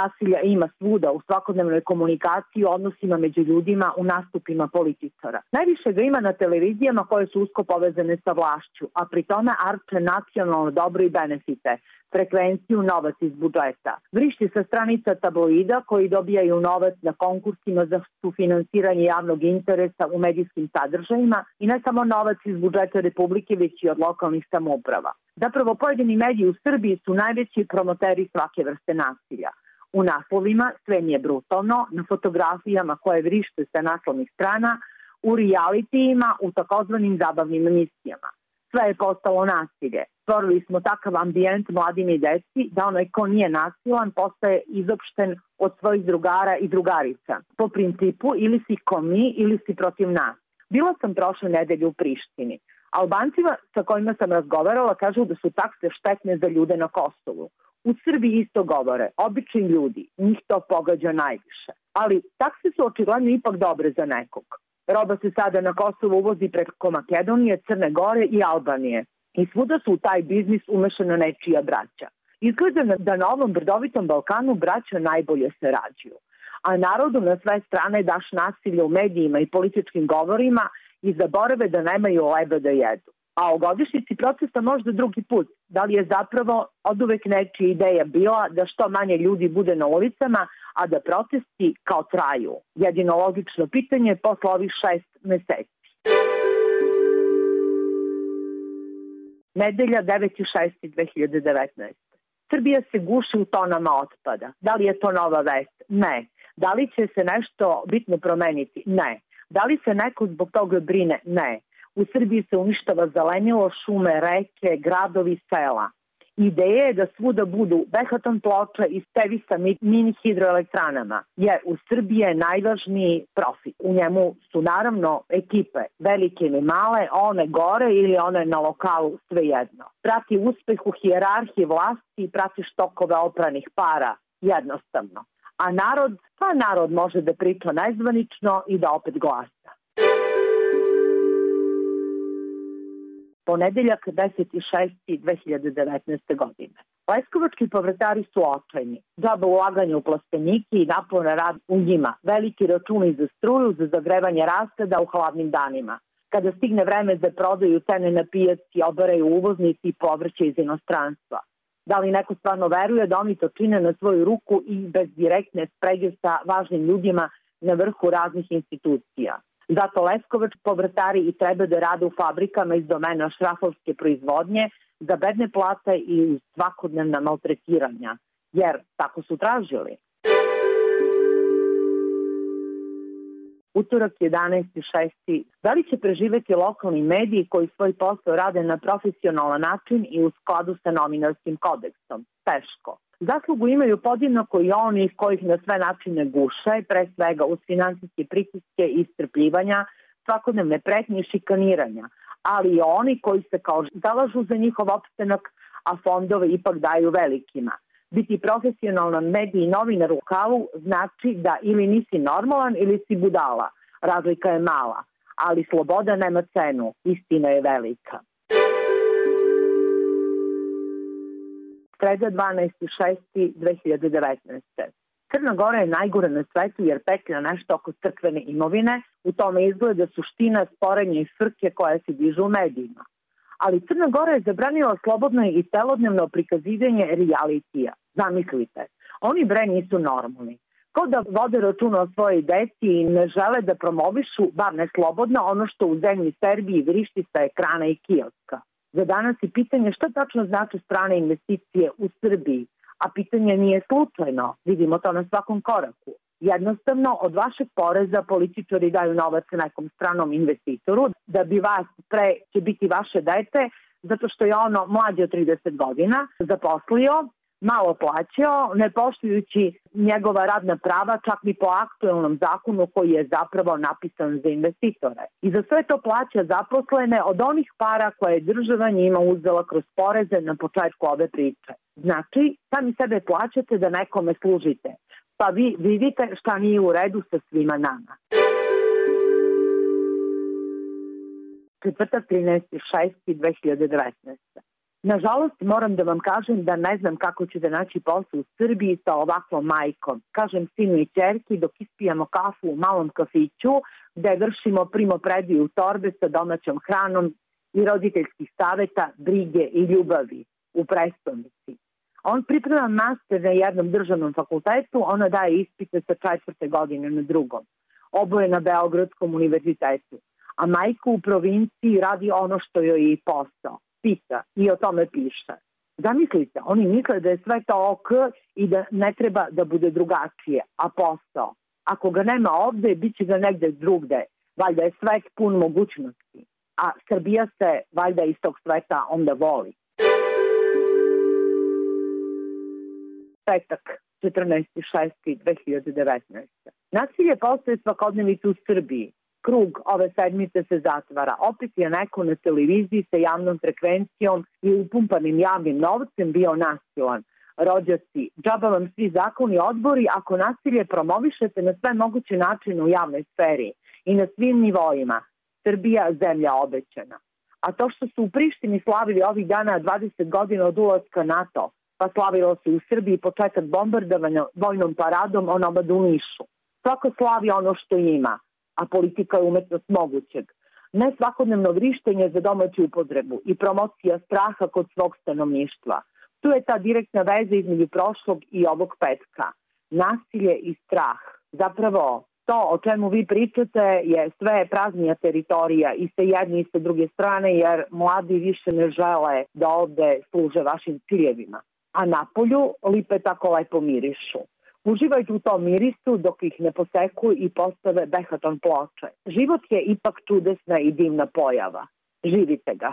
Nasilja ima svuda u svakodnevnoj komunikaciji, u odnosima među ljudima, u nastupima političara. Najviše ga ima na televizijama koje su usko povezane sa vlašću, a pri tome arče nacionalno dobro i benefite, frekvenciju novac iz budžeta. Vrišti sa stranica tabloida koji dobijaju novac na konkursima za sufinansiranje javnog interesa u medijskim sadržajima i ne samo novac iz budžeta Republike, već i od lokalnih samouprava. Zapravo pojedini mediji u Srbiji su najveći promoteri svake vrste nasilja. U naslovima sve nije brutalno, na fotografijama koje vrište sa naslovnih strana, u realitijima, u takozvanim zabavnim emisijama. Sve je postalo nasilje. Stvorili smo takav ambijent mladim i deci da onaj ko nije nasilan postaje izopšten od svojih drugara i drugarica. Po principu ili si ko mi ili si protiv nas. Bila sam prošle nedelje u Prištini. Albancima sa kojima sam razgovarala kažu da su takse štetne za ljude na Kosovu. U Srbiji isto govore, obični ljudi, njih to pogađa najviše. Ali takse su očigledno ipak dobre za nekog. Roba se sada na Kosovo uvozi preko Makedonije, Crne Gore i Albanije. I svuda su u taj biznis umešana nečija braća. Izgleda da na ovom brdovitom Balkanu braća najbolje se rađuju. A narodu na sve strane daš nasilje u medijima i političkim govorima i zaborave da nemaju leba da jedu. A o godišnici procesa možda drugi put. Da li je zapravo od uvek nečija ideja bila da što manje ljudi bude na ulicama, a da protesti kao traju? Jedino logično pitanje posle ovih šest meseci. Nedelja 9.6.2019. Srbija se guši u tonama otpada. Da li je to nova vest? Ne. Da li će se nešto bitno promeniti? Ne. Da li se neko zbog toga brine? Ne. U Srbiji se uništava zelenilo, šume, reke, gradovi, sela. Ideja je da svuda budu behaton ploča i stevi sa mini hidroelektranama, jer u Srbiji je najvažniji profit. U njemu su naravno ekipe, velike ili male, one gore ili one na lokalu, svejedno. Prati uspeh u hijerarhiji vlasti i prati štokove opranih para, jednostavno. A narod, pa narod može da priča najzvanično i da opet glasa. Ponedeljak 10.6.2019. godine. Leskovački povrtari su očajni. Džaba ulaganje u plasteniki i napona rad u njima. Veliki računi za struju, za zagrevanje rastada u hladnim danima. Kada stigne vreme za prodaju cene na pijaci, obaraju uvoznici i povrće iz inostranstva. Da li neko stvarno veruje da oni to čine na svoju ruku i bez direktne sprege sa važnim ljudima na vrhu raznih institucija? Zato Leskovač povrtari i treba da rade u fabrikama iz domena šrafovske proizvodnje za bedne plate i svakodnevna maltretiranja, jer tako su tražili. Utorak 11.6. Da li će preživeti lokalni mediji koji svoj posao rade na profesionalan način i u skladu sa novinarskim kodeksom? Teško. Zaslugu imaju podjednako i oni kojih na sve načine guše, pre svega uz finansijske pritiske i istrpljivanja, svakodnevne pretnje i šikaniranja, ali i oni koji se kao zalažu za njihov opstanak, a fondove ipak daju velikima. Biti profesionalan medij i novinar u kalu znači da ili nisi normalan ili si budala. Razlika je mala, ali sloboda nema cenu, istina je velika. Sreda 12.6.2019. Crna Gora je najgore na svetu jer petlja nešto oko crkvene imovine, u tome izgleda suština sporenja i frke koja se dižu u medijima. Ali Crna Gora je zabranila slobodno i celodnevno prikazivanje realitija. Zamislite, oni bre nisu normalni. Ko da vode računa o svojoj deci i ne žele da promovišu, bar ne slobodno, ono što u zemlji Srbiji vrišti sa ekrana i kioska. Za danas je pitanje šta tačno znači strane investicije u Srbiji, a pitanje nije slučajno, vidimo to na svakom koraku. Jednostavno, od vašeg poreza političari daju novac nekom stranom investitoru, da bi vas pre će biti vaše dete, zato što je ono mlađe od 30 godina zaposlio, malo plaćao, ne poštujući njegova radna prava čak ni po aktuelnom zakonu koji je zapravo napisan za investitore. I za sve to plaća zaposlene od onih para koje je država njima uzela kroz poreze na početku ove priče. Znači, sami sebe plaćate da nekome služite, pa vi vidite šta nije u redu sa svima nama. Četvrtak 13.6.2019. Nažalost, moram da vam kažem da ne znam kako ću da naći posao u Srbiji sa ovakvom majkom. Kažem sinu i čerki dok ispijamo kafu u malom kafiću gde vršimo primo prediju torbe sa domaćom hranom i roditeljskih saveta, brige i ljubavi u prestonici. On priprema master na jednom državnom fakultetu, ona daje ispite sa četvrte godine na drugom. Oboje na Beogradskom univerzitetu. A majka u provinciji radi ono što joj je i posao. Pisa i o tome piše. Zamislite, oni misle da je sve to ok i da ne treba da bude drugačije, a posao. Ako ga nema ovde, bit će ga negde drugde. Valjda je svet pun mogućnosti. A Srbija se valjda iz tog sveta onda voli. petak 14.6.2019. Nasilje postoje svakodnevicu u Srbiji. Krug ove sedmice se zatvara. Opet je neko na televiziji sa javnom frekvencijom i upumpanim javnim novcem bio nasilan. Rođaci, džaba vam svi zakoni odbori ako nasilje promovišete na sve moguće načine u javnoj sferi i na svim nivoima. Srbija zemlja obećana. A to što su u Prištini slavili ovih dana 20 godina od ulaska NATO, pa slavilo se u Srbiji početak bombardovanja vojnom paradom o nomadu u Nišu. Svako slavi ono što ima, a politika je umetnost mogućeg. Ne svakodnevno vrištenje za domaću upotrebu i promocija straha kod svog stanovništva. Tu je ta direktna veza između prošlog i ovog petka. Nasilje i strah. Zapravo, to o čemu vi pričate je sve praznija teritorija i sa jedne i sa druge strane, jer mladi više ne žele da ovde služe vašim ciljevima a napolju lipe tako lepo mirišu. Uživajte u tom mirisu dok ih ne poseku i postave behaton ploče. Život je ipak čudesna i divna pojava. Živite ga.